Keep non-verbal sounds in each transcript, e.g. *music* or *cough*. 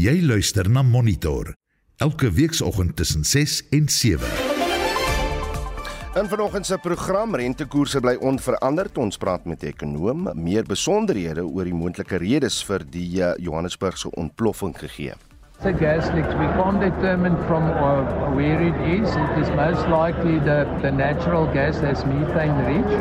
Jy luister na Monitor elke weekoggend tussen 6 en 7. In vanoggend se program rentekoerse bly onveranderd. Ons praat met 'n ekonoom meer besonderhede oor die moontlike redes vir die uh, Johannesburgse ontploffing gegee. The gas leaks, we can't determine from uh, where it is. It is most likely the, the natural gas that's methane rich,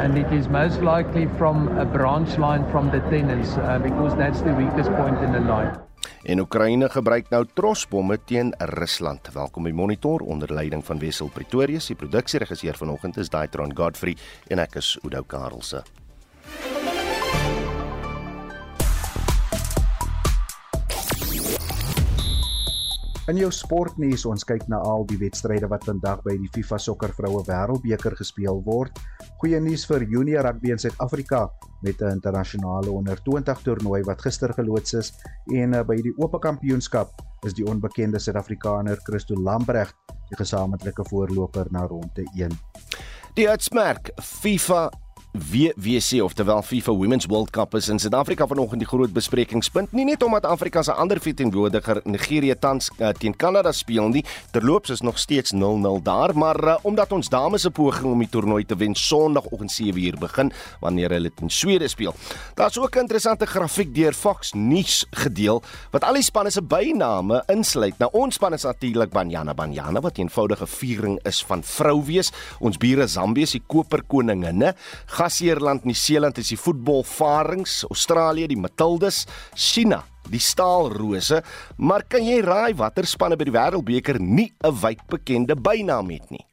and it is most likely from a branch line from the tenants uh, because that's the weakest point in the line. En Oekraïne gebruik nou trosbomme teen Rusland. Welkom by Monitor onder leiding van Wessel Pretorius. Die produksieregisseur vanoggend is Daitron Godfrey en ek is Udo Karlse. In jou sportnuus ons kyk na al die wedstryde wat vandag by die FIFA Sokker Vroue Wêreldbeker gespeel word. Goeie nuus vir junior rugby in Suid-Afrika met 'n internasionale onder 20 toernooi wat gister geloods is en eh, by die Ope Kampioenskap is die onbekende Suid-Afrikaner Christo Lambregt die gesamentlike voorloper na ronde 1. Die uitsmerk FIFA WWC of terwyl FIFA Women's World Cup is in Suid-Afrika vanoggend die groot besprekingspunt. Nie net omdat Afrika se ander verteenwoordiger Nigerië tans uh, teen Kanada speel nie terloops is nog steeds 0-0 daar maar uh, omdat ons dames se poging om die toernooi te wen Sondagoggend 7uur begin wanneer hulle teen Swede speel. Daar's ook 'n interessante grafiek deur Fox News gedeel wat al die spanne se byname insluit. Nou ons span is natuurlik Banyana Banyana wat 'n eenvoudige viering is van vrou wees. Ons bure Zambië se koperkoninginne Gasheerland, Nieu-Seeland is die voetbalvarings, Australië die Matildas, China die Staalrose, maar kan jy raai watter spanne by die Wêreldbeker nie 'n wyd bekende bynaam het nie?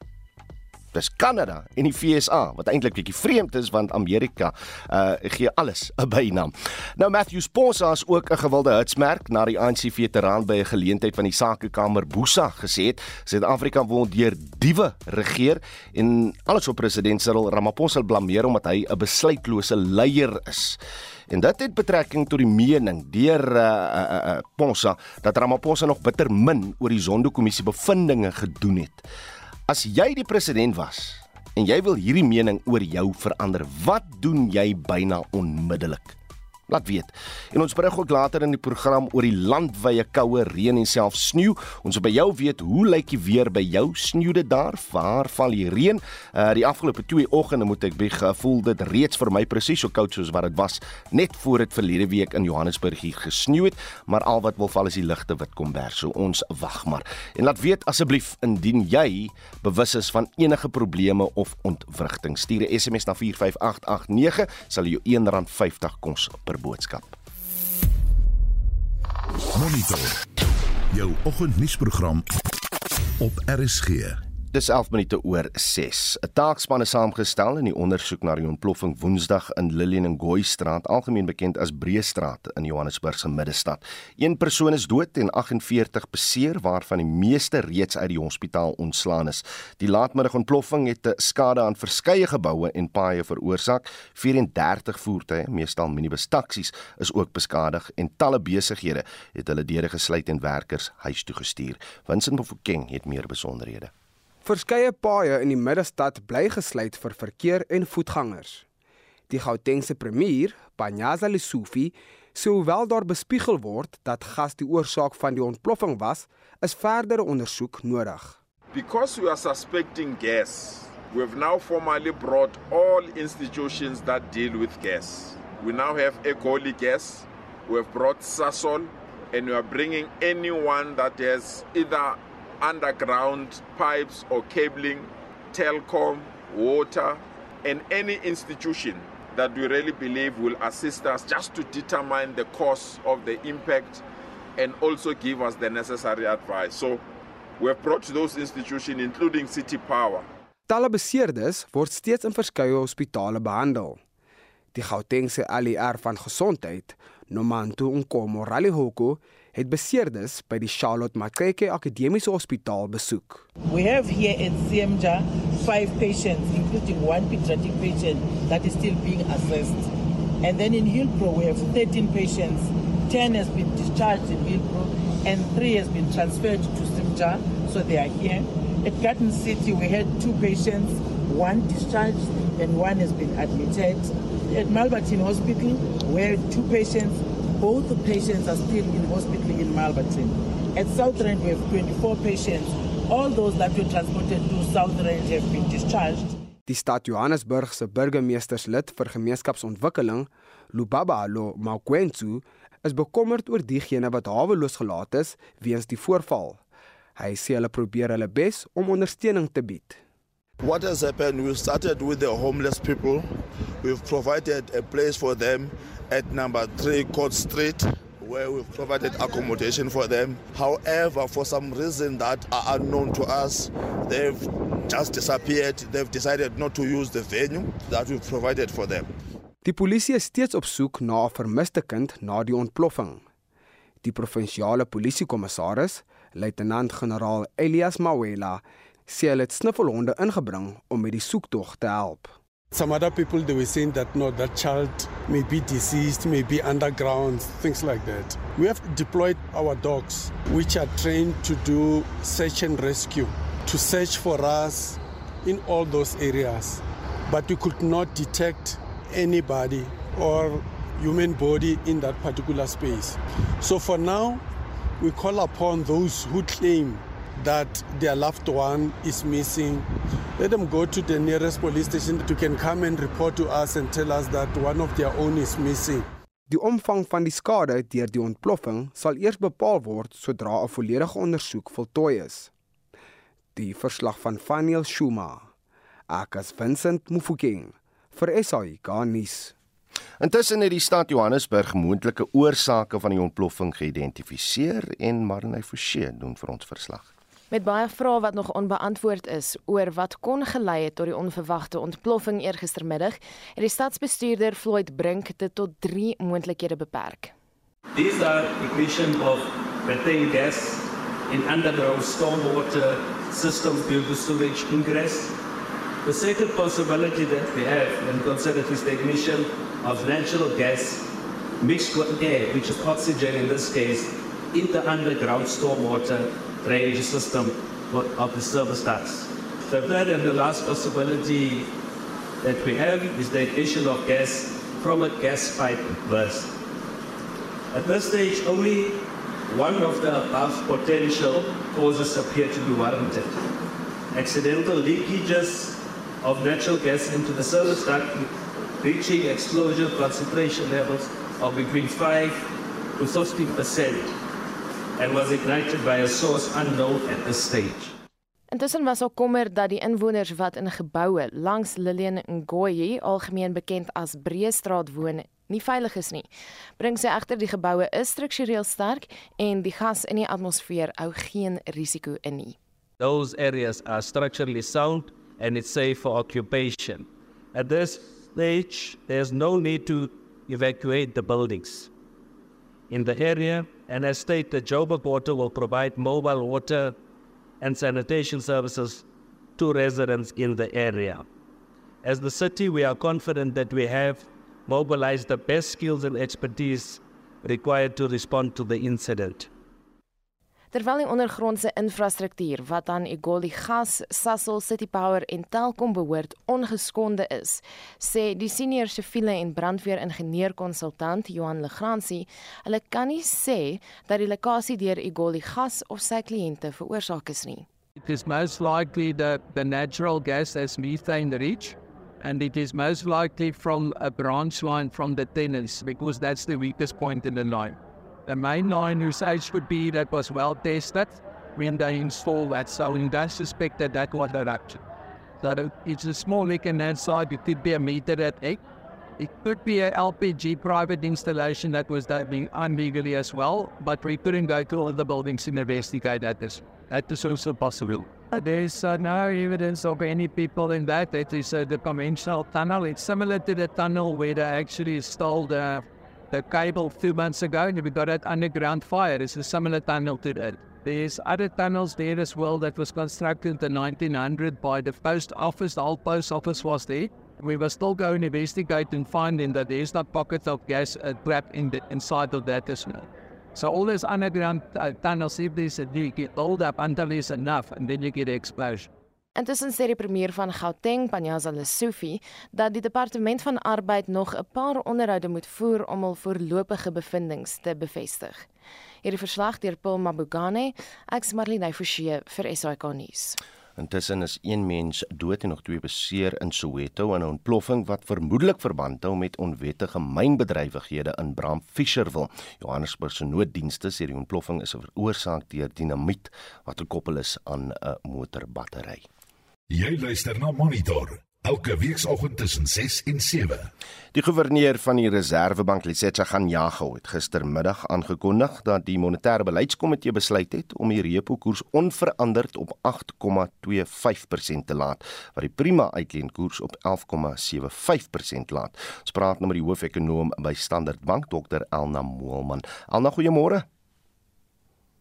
Dis Kanada en die FSA wat eintlik bietjie vreemd is want Amerika uh gee alles *laughs* 'n bynaam. Nou Matthew Sponsa is ook 'n gewilde hitsmerk na die ANC veteraan by 'n geleentheid van die Sakekamer Boesa gesê het Suid-Afrika word deur diewe regeer en alles op president Cyril Ramaphosa blameer omdat hy 'n besluitlose leier is. En dit het betrekking tot die mening deur uh, uh, uh, Ponsa dat Ramaphosa nog bitter min oor die Zondo-kommissie bevindinge gedoen het. As jy die president was en jy wil hierdie mening oor jou verander, wat doen jy byna onmiddellik? Laat weet. En ons berig ook later in die program oor die landwye koue reën en self sneeu. Ons wil by jou weet hoe lyk die weer by jou? Sneeu dit daar? Waar val die reën? Uh die afgelope 2 oggende moet ek beg gevoel dit reeds vir my presies so koud soos wat dit was net voor dit verlede week in Johannesburg hier gesneeu het, maar al wat wil val is die ligte wit kombers. So ons wag maar. En laat weet asseblief indien jy bewus is van enige probleme of ontwrigting. Stuur 'n SMS na 45889 sal jy R1.50 kos per per boodskap. Monitor. Jou oggendnuusprogram op RSG. Dis 11 minute oor 6. 'n Taakspan is saamgestel in die ondersoek na die ontploffing Woensdag in Lillian Ngoyi Straat, algemeen bekend as Breestraat in Johannesburg se middestad. Een persoon is dood en 48 beseer, waarvan die meeste reeds uit die hospitaal ontslaan is. Die laatmiddagontploffing het skade aan verskeie geboue en paaie veroorsaak. 34 voertuie, meestal minibus taksies, is ook beskadig en talle besighede het hulle deure gesluit en werkers huis toe gestuur. Vincent Mofokeng het meer besonderhede. Verskeie paaie in die middestad bly gesluit vir verkeer en voetgangers. Die Gautengse premier, Panyaza Lesufi, sê hoewel daar bespiegel word dat gas die oorsaak van die ontploffing was, is verdere ondersoek nodig. Because we are suspecting gas, we have now formally brought all institutions that deal with gas. We now have Ecoli Gas, we have brought Sasol, and we are bringing anyone that has either underground pipes or cabling, telecom, water, and any institution that we really believe will assist us just to determine the cause of the impact and also give us the necessary advice. So we have brought those institutions, including City Power. Talle beseerdes word steeds in verskeie hospitale behandel. Die Gautengse ALR van gesondheid, Nomantu Nkomo Ralihoko, het beseerdes by die Charlotte Maxeke Akademiese Hospitaal besoek. We have here at CMJA 5 patients including one pediatric patient that is still being assessed. And then in Hillbrow we have 13 patients. 10 has been discharged in Hillbrow and 3 has been transferred to CMJA so they are here. At Garden City we had two patients, one discharged and one has been admitted. At Malbertin Hospital we had two patients Both the patients are still in hospital in Malberton. At South Rand, we have 24 patients. All those that were transported to South Rand have been discharged. Die stad Johannesburg se burgemeesterslid vir gemeenskapsontwikkeling, Lubabalo Makwentsu, is bekommerd oor diegene wat haweloos gelaat is weens die voorval. Hy sê hulle probeer hulle bes om ondersteuning te bied. What has happened? We've started with the homeless people. We've provided a place for them at number 3 Court Street where we've provided accommodation for them. However, for some reason that are unknown to us, they've just disappeared. They've decided not to use the venue that we've provided for them. Die polisie is steeds op soek na 'n vermiste kind na die ontploffing. Die provinsiale polisiekommissaris, luitenant-generaal Elias Mawela, sê hulle het snuffelhonde ingebring om met die soektog te help. Some other people they were saying that no, that child may be deceased, may be underground, things like that. We have deployed our dogs, which are trained to do search and rescue, to search for us in all those areas. But we could not detect anybody or human body in that particular space. So for now, we call upon those who claim that their loved one is missing, let them go to the nearest police station to can come and report to us and tell us that one of their own is missing. Die omvang van die skade deur die ontploffing sal eers bepaal word sodra 'n volledige ondersoek voltooi is. Die verslag van Faniel Shuma. Akas Vincent Mufokeng vir SAI Garnis. Intussen het die stad Johannesburg moontlike oorsake van die ontploffing geïdentifiseer en Marnay Forsie doen vir ons verslag. Met baie vrae wat nog onbeantwoord is oor wat kon gelei het tot die onverwagte ontploffing eergistermiddag, het die stadsbestuurder Floyd Brink dit tot 3 moontlikhede beperk. These are ignition of methane gas in underground stormwater systems due to sewage ingress. The second possibility that we have and considered is the ignition of natural gas mixed with air, which is oxygen in this case, in the underground stormwater drainage system of the service ducts. The third and the last possibility that we have is the ignition of gas from a gas pipe burst. At this stage, only one of the above potential causes appear to be warranted. Accidental leakages of natural gas into the service duct reaching explosion concentration levels of between 5 to 16 percent and was ignited by a source unknown at this stage. Intussen was ook kommer dat die inwoners wat in geboue langs Lillian Ngoyi, algemeen bekend as Breestraat woon, nie veilig is nie. Bring sy egter die geboue is struktureel sterk en die gas in die atmosfeer hou geen risiko in nie. Those areas are structurally sound and it's safe for occupation. At this stage, there's no need to evacuate the buildings. In the area, and as stated, the Joburg Water will provide mobile water and sanitation services to residents in the area. As the city, we are confident that we have mobilized the best skills and expertise required to respond to the incident. Terwyl die ondergrondse infrastruktuur wat aan Egoli Gas, Sasol City Power en Telkom behoort ongeskonde is, sê die senior siviele en brandweer-ingenieur konsultant Johan Legrandsie, hulle kan nie sê dat die lekkasie deur Egoli Gas of sy kliënte veroorsaak is nie. It is most likely that the natural gas as methane reach and it is most likely from a branch line from the tenants because that's the weakest point in the line. The main line usage would be that was well tested when they installed that. So we don't suspect that that was eruption. So it's a small leak in that side. It could be a meter at eight. It could be an LPG private installation that was being illegally as well, but we couldn't go to all the buildings to investigate that. Is, that is also possible. There's uh, no evidence of any people in that. It is uh, the conventional tunnel. It's similar to the tunnel where they actually installed uh, the cable two months ago, and we got that underground fire. It's a similar tunnel to that. There's other tunnels there as well that was constructed in the 1900 by the post office. The old post office was there. We were still going to investigate and finding that there's not pockets of gas uh, trapped in the, inside of that as well. So all those underground uh, tunnels, if there's a leak, it up until there's enough, and then you get an explosion. Intussen sê die premier van Gauteng, Panyaza Lesufi, dat die departement van arbeid nog 'n paar onderhoude moet voer om hul voorlopige bevindinge te bevestig. Hierdie verslag deur Paul Mabugane, ek's Marlene Forsie vir SAK nuus. Intussen is een mens dood en nog twee beseer in Soweto in 'n ontploffing wat vermoedelik verband hou met onwettige mynbedrywighede in Bramfisherville. Johannesburg se nooddienste sê die ontploffing is veroorsaak deur dinamiet wat gekoppel is aan 'n motorbattery. Jy luister na Monitor elke weekoggend tussen 6 en 7. Die goewerneur van die Reserwebank, Lesetja Ganyago, het gistermiddag aangekondig dat die monetêre beleidskomitee besluit het om die repo koers onveranderd op 8,25% te laat, wat die prima uitleenkoers op 11,75% laat. Ons praat nou met die hoofekonoom by Standard Bank, Dr. Elna Moelman. Elna, goeiemôre.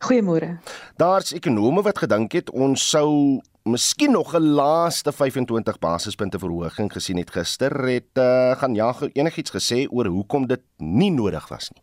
Goeiemôre. Daar's ekonome wat gedink het ons sou miskien nog 'n laaste 25 basispunte verhoging gesien het gister het uh, gaan ja enigiets gesê oor hoekom dit nie nodig was nie.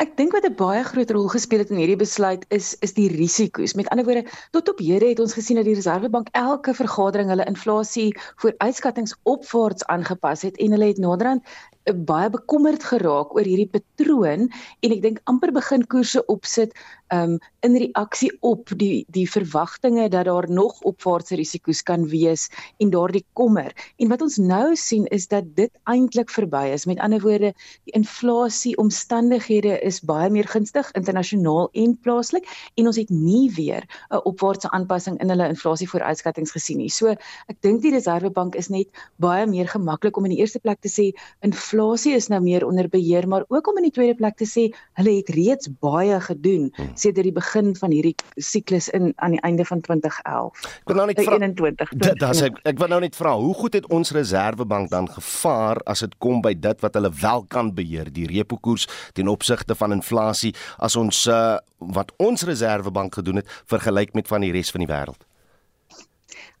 Ek dink wat 'n baie groot rol gespeel het in hierdie besluit is is die risiko's. Met ander woorde, tot op hede het ons gesien dat die Reserwebank elke vergadering hulle inflasie vooruitskattinge opwaarts aangepas het en hulle het naderhand baie bekommerd geraak oor hierdie patroon en ek dink amper begin koerse opsit um in reaksie op die die verwagtinge dat daar nog opwaartse risiko's kan wees en daardie kommer. En wat ons nou sien is dat dit eintlik verby is. Met ander woorde, die inflasie omstandighede is baie meer gunstig internasionaal en plaaslik en ons het nie weer 'n opwaartse aanpassing in hulle inflasie vooruitskattinge gesien nie. So ek dink die Reserwebank is net baie meer gemaklik om in die eerste plek te sê inflasie is nou meer onder beheer, maar ook om in die tweede plek te sê hulle het reeds baie gedoen. Hmm sedert die begin van hierdie siklus in aan die einde van 2011. Ek wil nou net vra 21. Daar's ek ek wil nou net vra, hoe goed het ons Reserwebank dan gevaar as dit kom by dit wat hulle wel kan beheer, die repo koers ten opsigte van inflasie as ons uh, wat ons Reserwebank gedoen het vergelyk met van die res van die wêreld?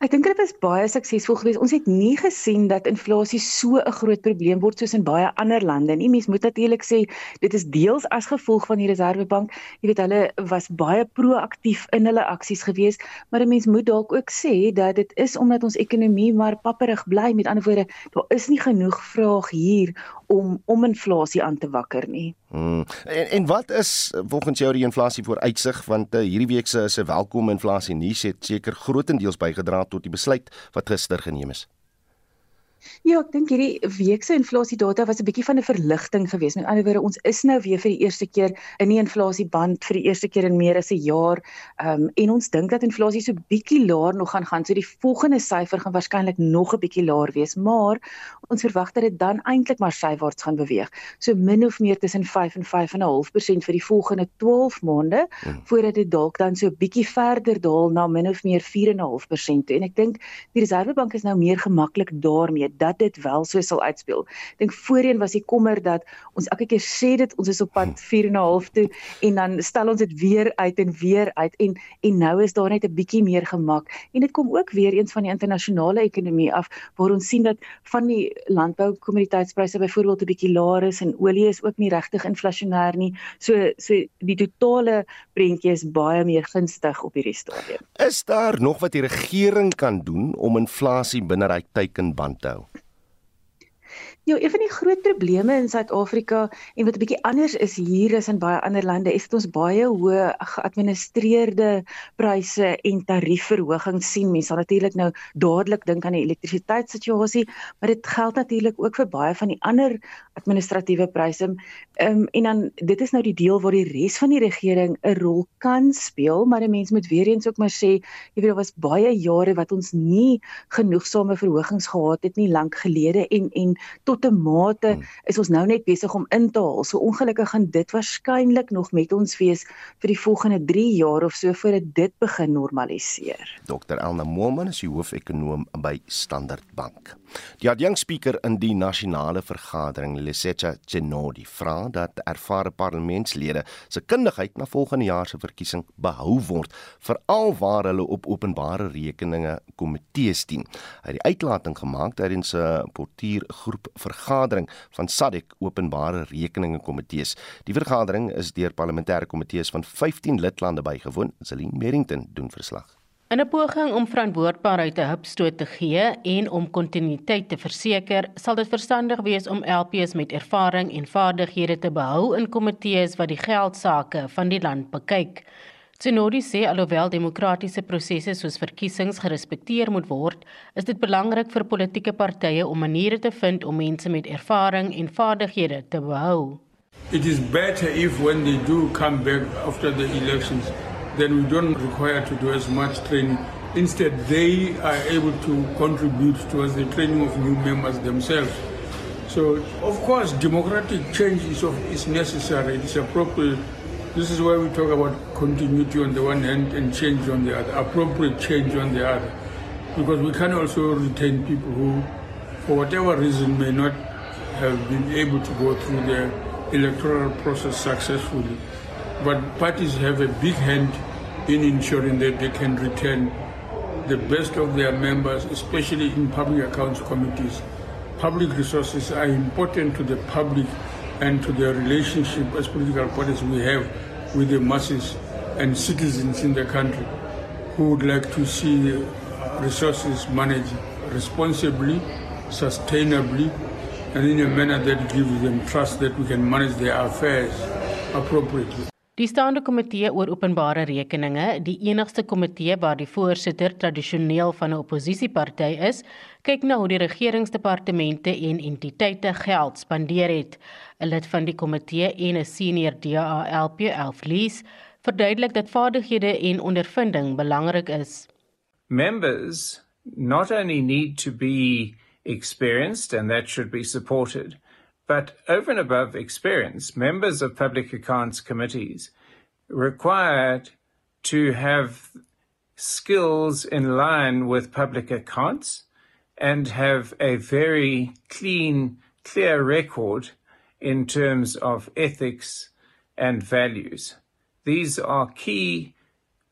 Ek dink dit was baie suksesvol geweest. Ons het nie gesien dat inflasie so 'n groot probleem word soos in baie ander lande nie. Mens moet natuurlik sê dit is deels as gevolg van die Reserwebank. Jy weet hulle was baie proaktief in hulle aksies geweest, maar 'n mens moet dalk ook sê dat dit is omdat ons ekonomie maar papperig bly. Met ander woorde, daar is nie genoeg vraag hier om om inflasie aan te wakker nie. Hmm. En en wat is volgens jou die inflasie vooruitsig want uh, hierdie week se se welkom inflasie nuus het seker grootendeels bygedra tot die besluit wat gister geneem is. Ja, ek dink hierdie week se inflasiedata was 'n bietjie van 'n verligting geweest. Met ander woorde, ons is nou weer vir die eerste keer in die inflasieband vir die eerste keer in meer as 'n jaar. Ehm um, en ons dink dat inflasie so bietjie laer nog gaan gaan. So die volgende syfer gaan waarskynlik nog 'n bietjie laer wees, maar ons verwag dat dit dan eintlik maar sywaarts gaan beweeg. So min of meer tussen 5 en 5.5% vir die volgende 12 maande hmm. voordat dit dalk dan so bietjie verder daal na min of meer 4.5%. En ek dink die Reserwebank is nou meer gemaklik daarmee dat dit wel so sal uitspeel. Ek dink voorheen was die kommer dat ons elke keer sê dit ons is op pad 4.5 toe en dan stel ons dit weer uit en weer uit en en nou is daar net 'n bietjie meer gemak en dit kom ook weer eens van die internasionale ekonomie af waar ons sien dat van die landboukommoditeitspryse byvoorbeeld 'n bietjie laer is en olie is ook nie regtig inflasionêr nie. So so die totale prentjie is baie meer gunstig op hierdie stadium. Is daar nog wat die regering kan doen om inflasie binne hy teikenband te hou? Ja, een van die groot probleme in Suid-Afrika en wat 'n bietjie anders is hier as in baie ander lande, is dat ons baie hoë geadministreerde pryse en tariefverhogings sien. Mense sal natuurlik nou dadelik dink aan die elektrisiteitssituasie, maar dit geld natuurlik ook vir baie van die ander administratiewe pryse. Ehm um, en dan dit is nou die deel waar die res van die regering 'n rol kan speel, maar 'n mens moet weer eens ook maar sê, jy weet daar was baie jare wat ons nie genoegsame verhogings gehad het nie lank gelede en en tot 'n mate hmm. is ons nou net besig om in te haal. So ongelukkig gaan dit waarskynlik nog met ons wees vir die volgende 3 jaar of so voordat dit begin normaliseer. Dr. Elna Moelman is die hoofekonoom by Standard Bank. Die adjunkspreker in die nasionale vergadering, Lesetja Genodi, vra dat ervare parlementslede se kundigheid na volgende jaar se verkiesing behou word, veral waar hulle op openbare rekeninge komitees dien. Hy het die uitlating gemaak tydens 'n portuïergroep vergadering van SADC openbare rekeninge komitees. Die vergadering is deur parlementêre komitees van 15 lidlande bygewoon. Celine Merrington doen verslag. In 'n poging om verantwoordbaarheid te hupstoot te gee en om kontinuïteit te verseker, sal dit verstandig wees om LPs met ervaring en vaardighede te behou in komitees wat die geldsaake van die land bekyk. Tsenodi sê alhoewel demokratiese prosesse soos verkiesings gerespekteer moet word, is dit belangrik vir politieke partye om maniere te vind om mense met ervaring en vaardighede te behou. It is better if when they do come back after the elections then we don't require to do as much training. Instead, they are able to contribute towards the training of new members themselves. So, of course, democratic change is, of, is necessary, it's appropriate. This is why we talk about continuity on the one hand and change on the other, appropriate change on the other. Because we can also retain people who, for whatever reason, may not have been able to go through the electoral process successfully. But parties have a big hand in ensuring that they can retain the best of their members, especially in public accounts committees. Public resources are important to the public and to the relationship as political parties we have with the masses and citizens in the country who would like to see resources managed responsibly, sustainably, and in a manner that gives them trust that we can manage their affairs appropriately. Die staande komitee oor openbare rekeninge, die enigste komitee waar die voorsitter tradisioneel van 'n oppositieparty is, kyk na hoe die regeringsdepartemente en entiteite geld spandeer het. 'n Lid van die komitee en 'n senior DALP Elflies verduidelik dat vaardighede en ondervinding belangrik is. Members not only need to be experienced and that should be supported But over and above experience, members of public accounts committees required to have skills in line with public accounts and have a very clean, clear record in terms of ethics and values. These are key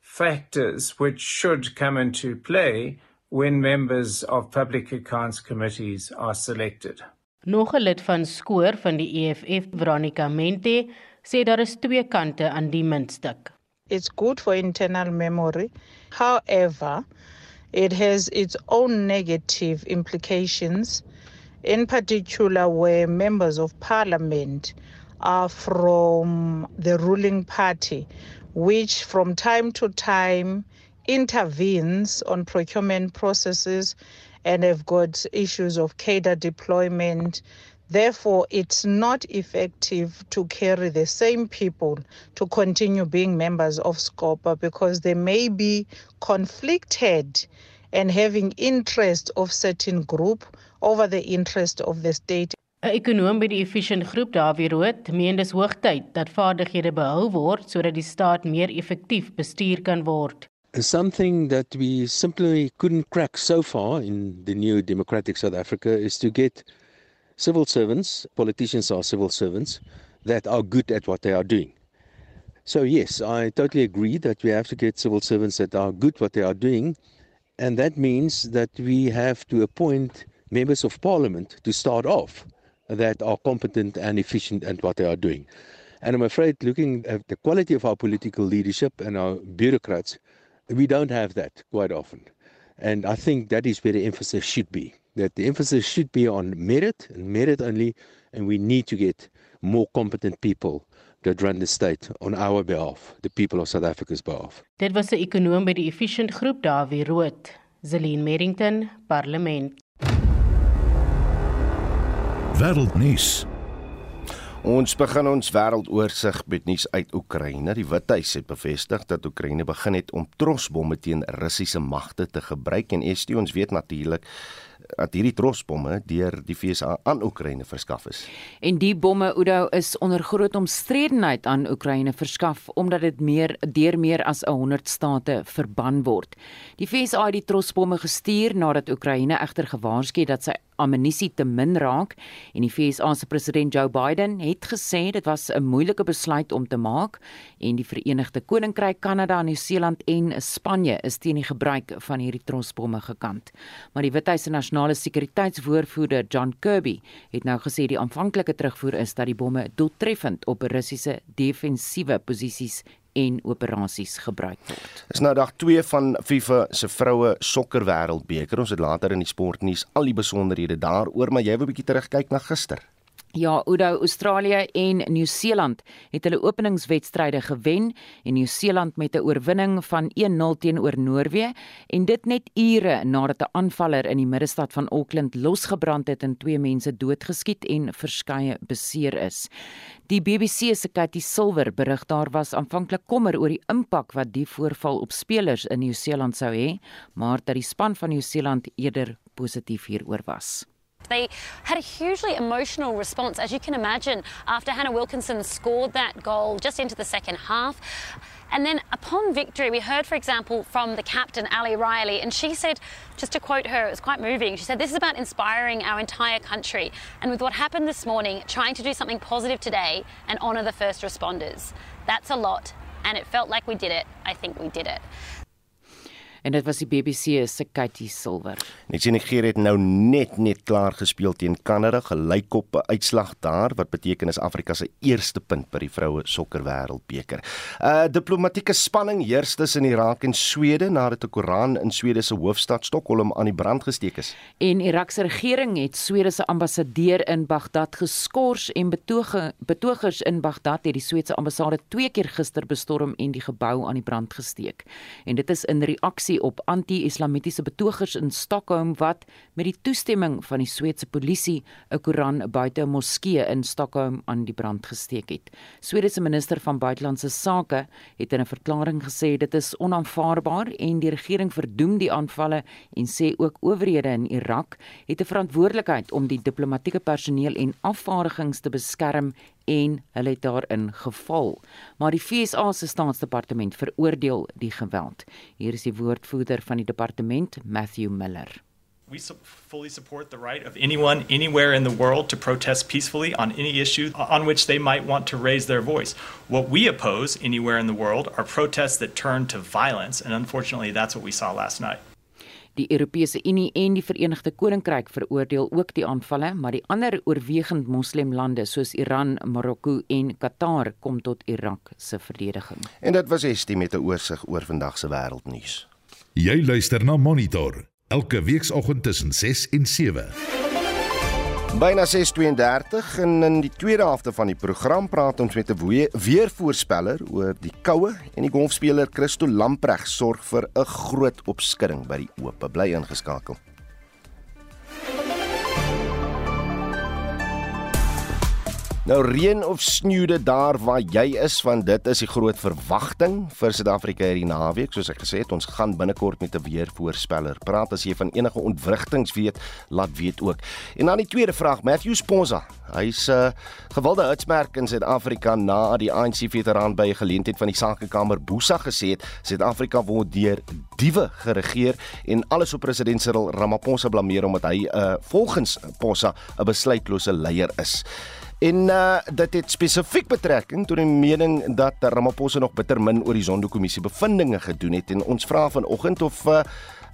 factors which should come into play when members of public accounts committees are selected. Nog 'n lid van skoor van die EFF, Veronica Mente, sê daar is twee kante aan die muntstuk. It's good for internal memory. However, it has its own negative implications, in particular where members of parliament are from the ruling party, which from time to time intervenes on procurement processes and have got issues of cadre deployment. Therefore, it's not effective to carry the same people to continue being members of SCOPA because they may be conflicted and having interest of certain group over the interest of the state. 'n Ekonom by die Efficient Groep, Dawie Rood, meen dis hoogtyd dat vaardighede behou word sodat die staat meer effektief bestuur kan word. something that we simply couldn't crack so far in the new democratic South Africa is to get civil servants, politicians are civil servants, that are good at what they are doing. So, yes, I totally agree that we have to get civil servants that are good what they are doing. And that means that we have to appoint members of parliament to start off that are competent and efficient at what they are doing. And I'm afraid, looking at the quality of our political leadership and our bureaucrats, we don't have that quite often. And I think that is where the emphasis should be. That the emphasis should be on merit and merit only, and we need to get more competent people that run the state on our behalf, the people of South Africa's behalf. Dit was 'n ekonom by die Efficient Groep Dawie Rood, Zelin Merrington, Parlement. Wêreldnuus. Ons begin ons wêreldoorsit met nuus uit Oekraïne. Die Withuis het bevestig dat Oekraïne begin het om trosbomme teen Russiese magte te gebruik en ST ons weet natuurlik dat hierdie trosbomme deur die FSA aan Oekraïne verskaf is. En die bomme Oudo is onder groot omstredenheid aan Oekraïne verskaf omdat dit meer deur meer as 100 state verban word. Die FSA het die trosbomme gestuur nadat Oekraïne egter gewaarsku het dat sy ammunisie te min raak en die VSA se president Joe Biden het gesê dit was 'n moeilike besluit om te maak en die Verenigde Koninkryk, Kanada, Nieu-Seeland en Spanje is teen die gebruik van hierdie trosbomme gekant. Maar die Withuis se nasionale sekuriteitswoordvoerder John Kirby het nou gesê die aanvanklike terugvoer is dat die bomme doeltreffend op Russiese defensiewe posisies en operasies gebruik word. Is nou dag 2 van FIFA se vroue sokker wêreldbeker. Ons het later in die sportnuus al die besonderhede daaroor, maar jy wil 'n bietjie terugkyk na gister. Ja, Oudo, Australië en Nieu-Seeland het hulle openingswedstryde gewen en Nieu-Seeland met 'n oorwinning van 1-0 teenoor Noorwe en dit net ure nadat 'n aanvaller in die middestad van Auckland losgebrand het en twee mense doodgeskiet en verskeie beseer is. Die BBC se Katie Silver berig daar was aanvanklik kommer oor die impak wat die voorval op spelers in Nieu-Seeland sou hê, maar dat die span van Nieu-Seeland eerder positief hieroor was. They had a hugely emotional response, as you can imagine, after Hannah Wilkinson scored that goal just into the second half. And then upon victory, we heard, for example, from the captain, Ali Riley, and she said, just to quote her, it was quite moving. She said, This is about inspiring our entire country. And with what happened this morning, trying to do something positive today and honour the first responders. That's a lot. And it felt like we did it. I think we did it. En dit was die BBC se Katie Silver. Net sien Nigeria het nou net net klaar gespeel teen Kanada, gelykop uitslag daar wat beteken is Afrika se eerste punt by die vroue sokker wêreldbeker. Uh diplomatieke spanning heers tussen Irak en Swede nadat 'n Koran in Swede se hoofstad Stockholm aan die brand gesteek is. En Irak se regering het Swede se ambassadeur in Bagdad geskort en betoge betogers in Bagdad het die Swede ambassade twee keer gister bestorm en die gebou aan die brand gesteek. En dit is in reaksie reaksie op anti-islamitiese betogers in Stockholm wat met die toestemming van die Sweedse polisie 'n Koran buite 'n moskee in Stockholm aan die brand gesteek het. Swede minister van buitelandse sake het in 'n verklaring gesê dit is onaanvaarbaar en die regering verdoem die aanvalle en sê ook owerhede in Irak het 'n verantwoordelikheid om die diplomatieke personeel en afvaardigings te beskerm en hulle het daarin geval. Maar die FSA se staatsdepartement veroordeel die geweld. Hier is die woordvoerder van die departement, Matthew Miller. We fully support the right of anyone anywhere in the world to protest peacefully on any issue on which they might want to raise their voice. What we oppose anywhere in the world are protests that turn to violence, and unfortunately, that's what we saw last night. Die Europese Unie en die Verenigde Koninkryk veroordeel ook die aanvalle, maar die ander oorwegend moslemlande soos Iran, Marokko en Qatar kom tot Irak se verdediging. En dit was Estie met 'n oorsig oor vandag se wêreldnuus. Jy luister na Monitor elke weekoggend tussen 6 en 7. Byna 6:32 en in die tweede helfte van die program praat ons met 'n weervoorspeller oor die koue en die golfspeler Christo Lampreg sorg vir 'n groot opskudding by die oop. Bly ingeskakel. Nou reën of sneeude daar waar jy is want dit is die groot verwagting vir Suid-Afrika hierdie naweek soos ek gesê het ons gaan binnekort met 'n weervoorspeller praat as jy van enige ontwrigtings weet laat weet ook. En dan die tweede vraag Matthew Sponza. Hy's 'n uh, gewilde hitsmerk in Suid-Afrika na die ANC veteraan by 'n geleentheid van die Sakekamer Boesa gesê het Suid-Afrika word deur diewe geregeer en alles op president Cyril Ramaphosa blameer omdat hy uh, volgens Posa 'n besluitlose leier is. En uh, dit het spesifiek betrekking tot die mening dat Ramaphosa nog bitter min oor die Zondo-kommissie bevindinge gedoen het en ons vra vanoggend of uh,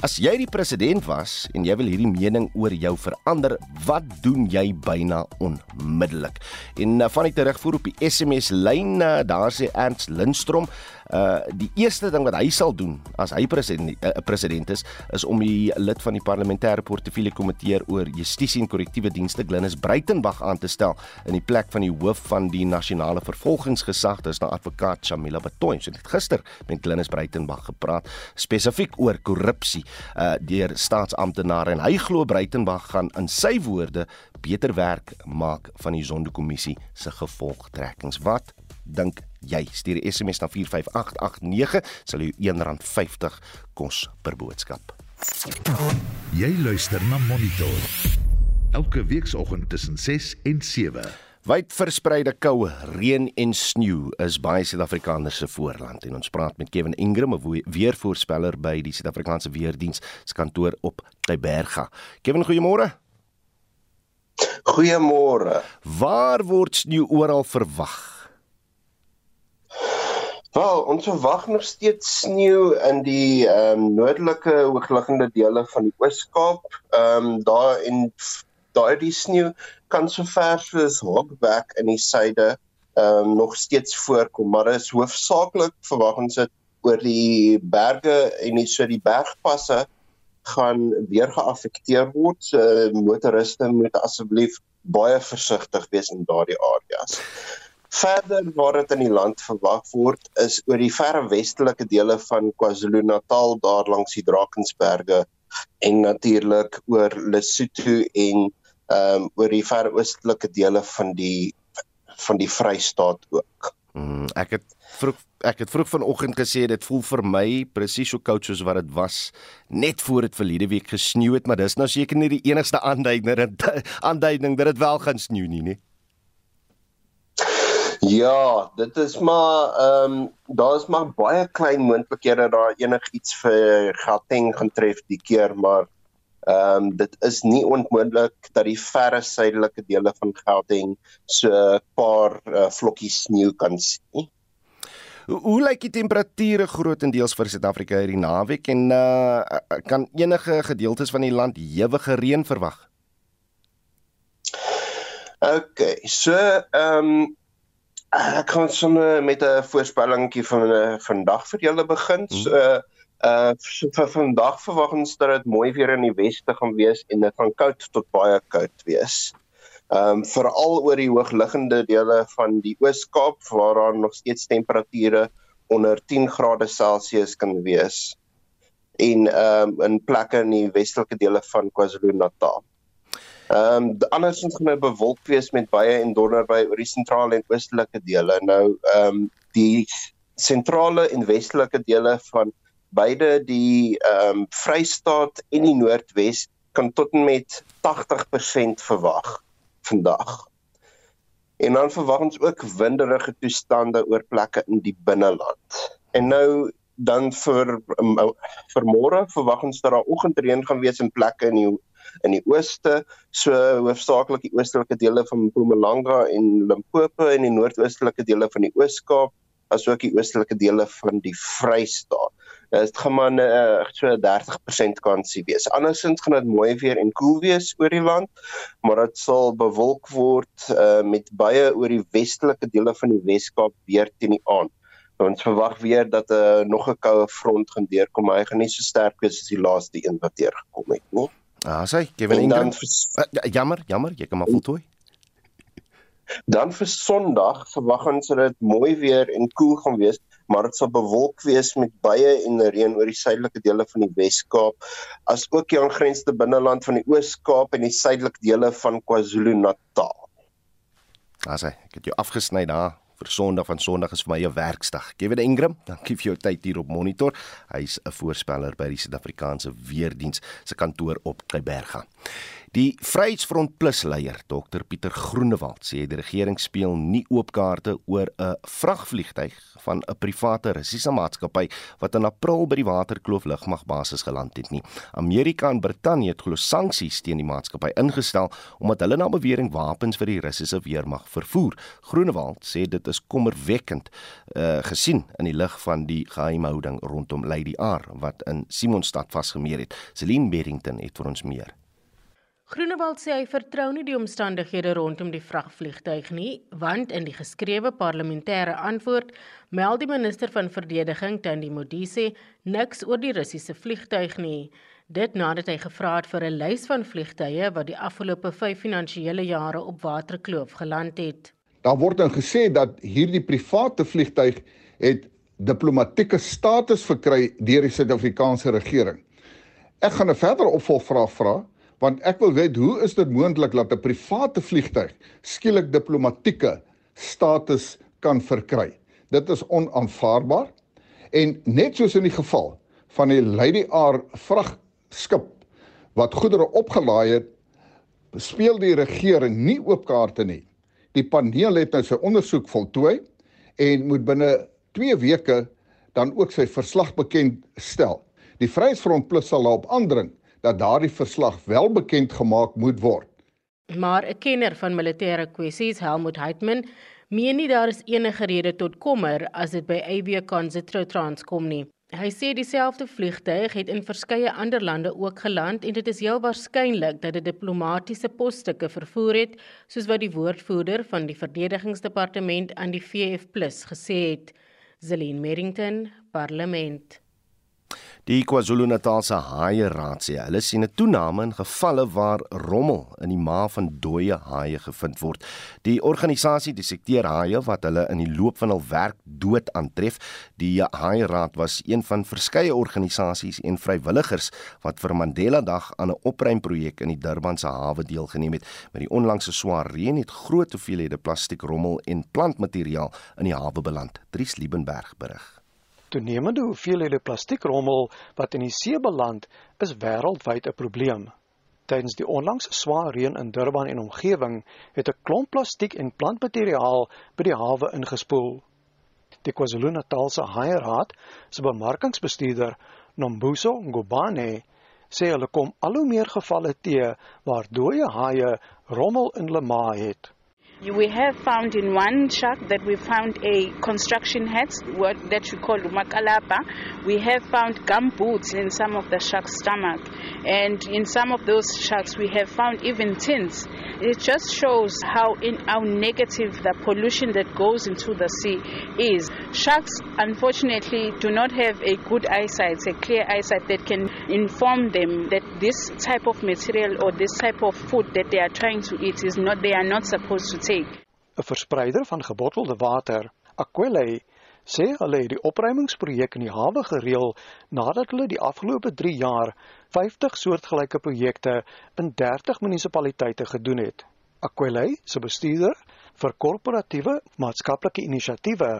as jy die president was en jy wil hierdie mening oor jou verander, wat doen jy byna onmiddellik? En uh, van die terugvoer op die SMS lyn, uh, daar sê Ernst Lindstrom, uh die eerste ding wat hy sal doen as hy president uh, president is is om die lid van die parlementêre portefeulje komitee oor justisie en korrektiewe dienste Glenys Breitenberg aan te stel in die plek van die hoof van die nasionale vervolgingsgesag. Dis nou advokaat Shamila Batoy so het gister met Glenys Breitenberg gepraat spesifiek oor korrupsie uh deur staatsamptenare. En hy glo Breitenberg gaan in sy woorde beter werk maak van die Zondo-kommissie se gevolgtrekkings. Wat dink jy? Stuur 'n SMS na 45889 sal jou R1.50 kos per boodskap. Jy luister na Monitor. Elke weekoggend tussen 6 en 7. Wyd verspreide koue, reën en sneeu is baie Suid-Afrikaners se voorland en ons praat met Kevin Ingram, 'n weervoorspeller by die Suid-Afrikaanse Weerdiens se kantoor op Tyberga. Kevin, goeiemôre. Goeiemôre. Waar word sneeu oral verwag? Wel, ons verwag nog steeds sneeu in die ehm um, noordelike hoogliggende dele van die Oos-Kaap. Ehm um, daar in daardie sneeu kan so ver soos Hogback in die suide ehm um, nog steeds voorkom, maar is hoofsaaklik verwag ons dit oor die berge en nie so die bergpasse gaan weer geaffekteer word. So motoriste moet asseblief baie versigtig wees in daardie areas. Verder waar dit in die land verwag word is oor die verre westelike dele van KwaZulu-Natal daar langs die Drakensberge en natuurlik oor Lesotho en ehm um, oor die verre oostelike dele van die van die Vrystaat ook. Mm, ek het vroeg ek het vroeg vanoggend gesê dit voel vir my presies so koud soos wat dit was net voor dit verlede week gesneeu het, maar dis nou seker nie die enigste aanduiding dat aanduiding dat dit wel gaan sneeu nie, nie. Ja, dit is maar ehm um, daar is maar baie klein moontlikhede daar enigiets vir Gauteng gaan tref die keer, maar Ehm um, dit is nie onmoontlik dat die verre suidelike dele van Gauteng so 'n paar uh, vlokkies sneeu kan sien. Hoe, hoe lyk die temperature grootendeels vir Suid-Afrika hierdie naweek en uh, kan enige gedeeltes van die land ewige reën verwag? OK, so ehm um, ek kan sommer met 'n voorspellingkie van vandag vir julle begin. So uh, Uh vir vandag verwag ons dat dit mooi weer in die weste gaan wees en dit gaan koud tot baie koud wees. Um veral oor die hoogliggende dele van die Oos-Kaap waar daar nog steeds temperature onder 10 grade Celsius kan wees. En um in plekke in die westelike dele van KwaZulu-Natal. Ehm um, andersins gaan dit bewolk wees met baie en donder by oor die sentrale en oostelike dele. Nou ehm um, die sentrale en westelike dele van beide die ehm um, Vrystaat en die Noordwes kan tot en met 80% verwag vandag. En dan verwag ons ook winderige toestande oor plekke in die binneland. En nou dan vir vir môre verwag ons dat daar oggendreën gaan wees in plekke in die in die ooste, so hoofsaaklik die oostelike dele van Mpumalanga en Limpopo en die noordoostelike dele van die Oos-Kaap, asook die oostelike dele van die Vrystaat dit gaan maar uh, so 30% kansie wees. Andersins gaan dit mooi weer en koel wees oor die land, maar dit sal bewolk word uh, met baie oor die westelike dele van die Weskaap weer teen die aand. Ons verwag weer dat 'n uh, nog 'n koue front gaan deurkom, maar hy gaan nie so sterk wees as die laaste een wat deurgekom het nie. Ah, sê, Kevin Ingram. Uh, jammer, jammer, jy kan maar voltooi. Dan vir Sondag verwag ons dat dit mooi weer en koel gaan wees maar dit sal bewolk wees met baie en reën oor die suidelike dele van die Wes-Kaap, asook die aangrensende binneland van die Oos-Kaap en die suidelike dele van KwaZulu-Natal. Asai, ek het jou afgesny daar vir Sondag van Sondag is vir my 'n werksdag. Kevin Ingram, dankie vir jou tyd hier op Monitor. Hy's 'n voorspeller by die Suid-Afrikaanse Weerdiens se kantoor op Kleiberga. Die Vryheidsfront Plus leier, Dr Pieter Groenewald, sê die regering speel nie oop kaarte oor 'n vragvliegtyg van 'n private Russiese maatskappy wat in April by die Waterkloof lugmagbasis geland het nie. Amerika en Brittanje het glo sanksies teen die maatskappy ingestel omdat hulle na bewering wapens vir die Russiese weermag vervoer. Groenewald sê dit is kommerwekkend uh, gesien in die lig van die geheimhouding rondom Lady R wat in Simonstad vasgemeer het. Celine Berrington het vir ons meer. Groenewald sê hy vertrou nie die omstandighede rondom die vragvliegtuig nie, want in die geskrewe parlementêre antwoord meld die minister van verdediging Tandi Modise niks oor die Russiese vliegtuig nie. Dit nadat hy gevra het vir 'n lys van vliegtye wat die afgelope 5 finansiële jare op Waterkloof geland het. Daar word dan gesê dat hierdie private vliegtuig het diplomatieke status verkry deur die Suid-Afrikaanse regering. Ek gaan 'n verdere opvolgvraag vra want ek wil weet hoe is dit moontlik dat 'n private vliegtuig skielik diplomatieke status kan verkry? Dit is onaanvaarbaar en net soos in die geval van die Lady R vragskip wat goedere opgelaai het, speel die regering nie oop kaarte nie. Die paneel het nou sy ondersoek voltooi en moet binne 2 weke dan ook sy verslag bekend stel. Die Vryheidsfront Plus sal daarop aandring dat daardie verslag wel bekend gemaak moet word. Maar 'n kenner van militêre kwessies, Helmut Heitman, meen nie daar is enige rede tot kommer as dit by AV Consitrotrans kom nie. Hy sê dieselfde vliegtuig het in verskeie ander lande ook geland en dit is heel waarskynlik dat dit diplomatisiese posstukke vervoer het, soos wat die woordvoerder van die verdedigingsdepartement aan die VF+ gesê het. Zelin Merrington, Parlement. Die KwaZulu-Natalse Haie Raad sê hulle sien 'n toename in gevalle waar rommel in die ma van dooie haie gevind word. Die organisasie dissekteer haie wat hulle in die loop van hul werk dood aantref. Die Haie Raad was een van verskeie organisasies en vrywilligers wat vir Mandela Dag aan 'n opruimprojek in die Durbanse hawe deelgeneem het. Met die onlangse swaar reën het groot hoeveelhede plastiekrommel en plantmateriaal in die hawe beland. Dries Liebenberg berig. Toenemende hoeveelhede plastiekrommel wat in die see beland, is wêreldwyd 'n probleem. Tydens die onlangse swaar reën in Durban en omgewing het 'n klomp plastiek en plantmateriaal by die hawe ingespoel. Die KwaZulu-Natalse Haairaad se bemarkingsbestuurder, Nombuso Ngubane, sê hulle kom al hoe meer gevalle te waar dooie haie rommel in hulle maag het. We have found in one shack that we found a construction hat, what that we call makalapa. We have found gum boots in some of the shark's stomach. And in some of those sharks we have found even tins. It just shows how, in, how negative the pollution that goes into the sea is. Sharks, unfortunately, do not have a good eyesight, a clear eyesight that can inform them that this type of material or this type of food that they are trying to eat is not, they are not supposed to take. 'n Verspreider van gebottelde water, Aquile, sê hulle het die opruimingsprojek in die hawe gereël nadat hulle die afgelope 3 jaar 50 soortgelyke projekte in 30 munisipaliteite gedoen het. Aquile se bestuurder vir korporatiewe maatskaplike inisiatiewe,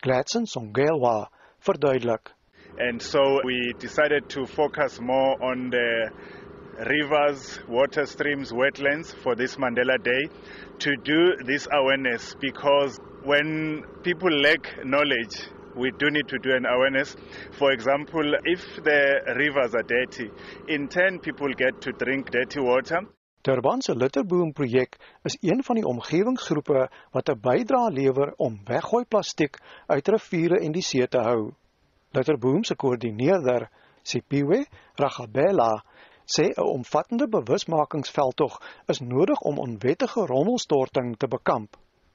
Gladson Songelwa, verduidelik. And so we decided to focus more on the rivers, water streams, wetlands for this Mandela Day to do this awareness because when people lack knowledge, we do need to do an awareness. For example, if the rivers are dirty, in turn people get to drink dirty water. Durban se Litterboom projek is een van die omgewingsgroepe wat 'n bydrae lewer om weggooi plastiek uit riviere en die see te hou. Litterboom se koördineerder, Sipiwe Ragabela, sê 'n omvattende bewusmakingsveldtog is nodig om onwettige rommelstorting te bekamp.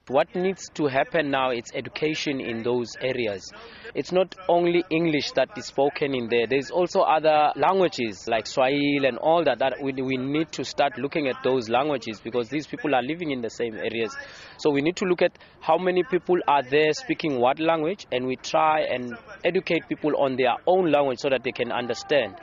What needs to happen now is education in those areas. It's not only English that is spoken in there. There's also other languages like Swahili and all that that we, we need to start looking at those languages because these people are living in the same areas. So we need to look at how many people are there speaking what language and we try and educate people on their own language so that they can understand.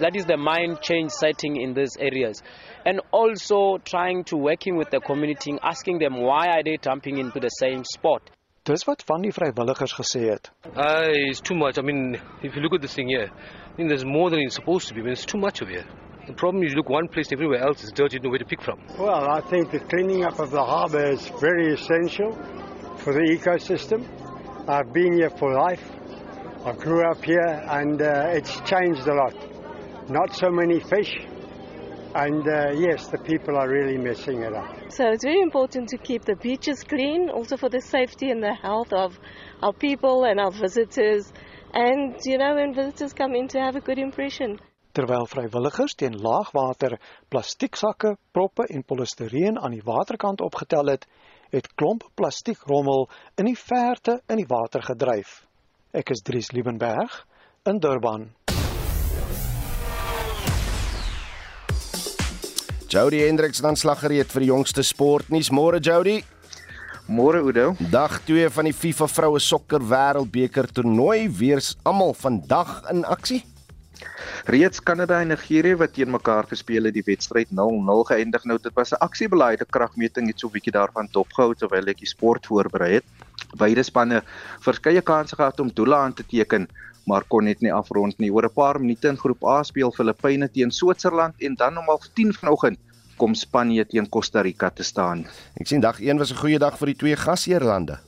That is the mind change setting in these areas. And also trying to working with the community, asking them why are they dumping into the same spot. Dis wat van die vrywilligers gesê het. Uh, it's too much. I mean, if you look at this thing here, I think there's more than it's supposed to be. I mean, it's too much of here. The problem is you look one place, everywhere else is dirty, nowhere to pick from. Well, I think the cleaning up of the harbour is very essential for the ecosystem. I've been here for life. I grew up here and uh, it's changed a lot. Not so many fish. And uh, yes, the people are really messing it up. So it's very important to keep the beaches clean, also for the safety and the health of our people and our visitors. And, you know, when visitors come in to have a good impression. Terwyl vrywilligers teen laagwater plastieksakke, proppe en polistireen aan die waterkant opgetel het, het klomp plastiekrommel in die verte in die water gedryf. Ek is Dries Liebenberg in Durban. Jody Hendriks dan slaggereed vir die jongste sportnuus. Môre Jody. Môre Oudo. Dag 2 van die FIFA vroue sokker wêreldbeker toernooi weer almal vandag in aksie. Reeds Kanada en Nigerië wat teen mekaar gespeel het, die wedstryd 0-0 geëindig. Nou dit was 'n aksiebeleide kragmeting iets so 'n bietjie daarvan dopgehou terwyl ek die sport voorberei het. Beide spanne verskeie kansse gehad om doele aan te teken, maar kon net nie afrond nie. Oor 'n paar minute in groep A speel Filippyne teen Switserland en dan om 10:30 vanoggend kom Spanje teen Costa Rica te staan. Ek sien dag 1 was 'n goeie dag vir die twee gasheerlande.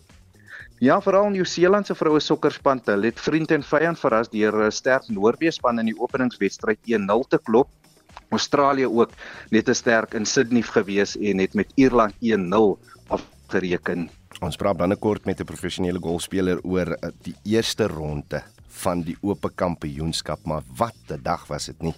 Ja, veral Nieu-Seeland se vroue sokkerspan het vriend en vyand verras deur 'n sterk Noorwe span in die openingswedstryd 1-0 te klop. Australië ook net 'n sterk in Sydney gewees en het met Ierland 1-0 afgereken. Ons praat binnekort met 'n professionele golfspeler oor die eerste ronde van die oop kampioenskap, maar wat 'n dag was dit nie.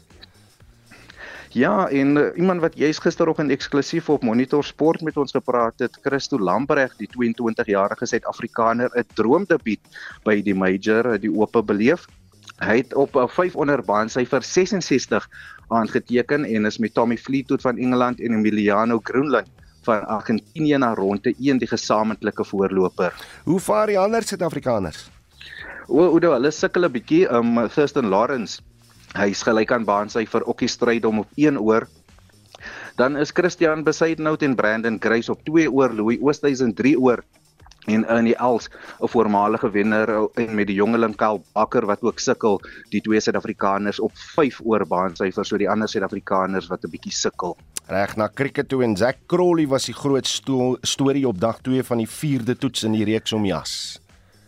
Ja, en uh, iemand wat jy's gisteroggend eksklusief op Monitor Sport met ons gepraat het, Christo Lambreg, die 22-jarige Suid-Afrikaner, 'n droomdebuut by die major, die oop beleef. Hy het op 'n 500 baansyfer 66 aangeteken en is met Tommy Fleetwood van Engeland en Emiliano Groenland van Argentinië na ronde 1 die gesamentlike voorloper. Hoe vaar die ander Suid-Afrikaners? Oudo, hulle sukkel 'n bietjie. Um Thurston Lawrence, hy's gelyk aan baansyfer ook die stryd om op 1 oor. Dan is Christian Besaidnout en Brandon Grace op 2 oor, Louis Oosthuizen 3 oor en in die Els 'n voormalige wenner en met die jongeling Kyle Bakker wat ook sukkel die twee Suid-Afrikaners op 5 oor baansyfer so die ander Suid-Afrikaners wat 'n bietjie sukkel. Reg na cricket toe en Zack Crawley was die groot sto storie op dag 2 van die 4de toets in die reeks om jas.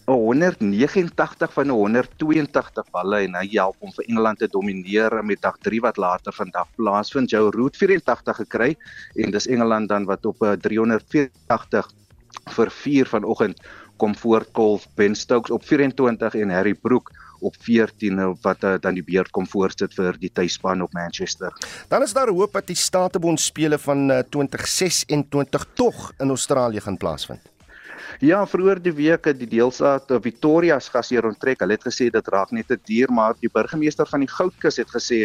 189 van 182 balle en hy help om vir Engeland te domineer met dag 3 wat later vandag plaasvind. Joe Root 84 gekry en dis Engeland dan wat op 384 vir 4 vanoggend kom voortkolf Ben Stokes op 24 en Harry Brook op 14 wat uh, dan die beurt kom voorsit vir die tuisspan op Manchester. Dan is daar hoop dat die Statebond spele van uh, 2026 tog in Australië gaan plaasvind. Ja, vroeër die week het die deelstaat Victoria se gasheer onttrek. Hulle het gesê dit raak net te duur, maar die burgemeester van die Goudkus het gesê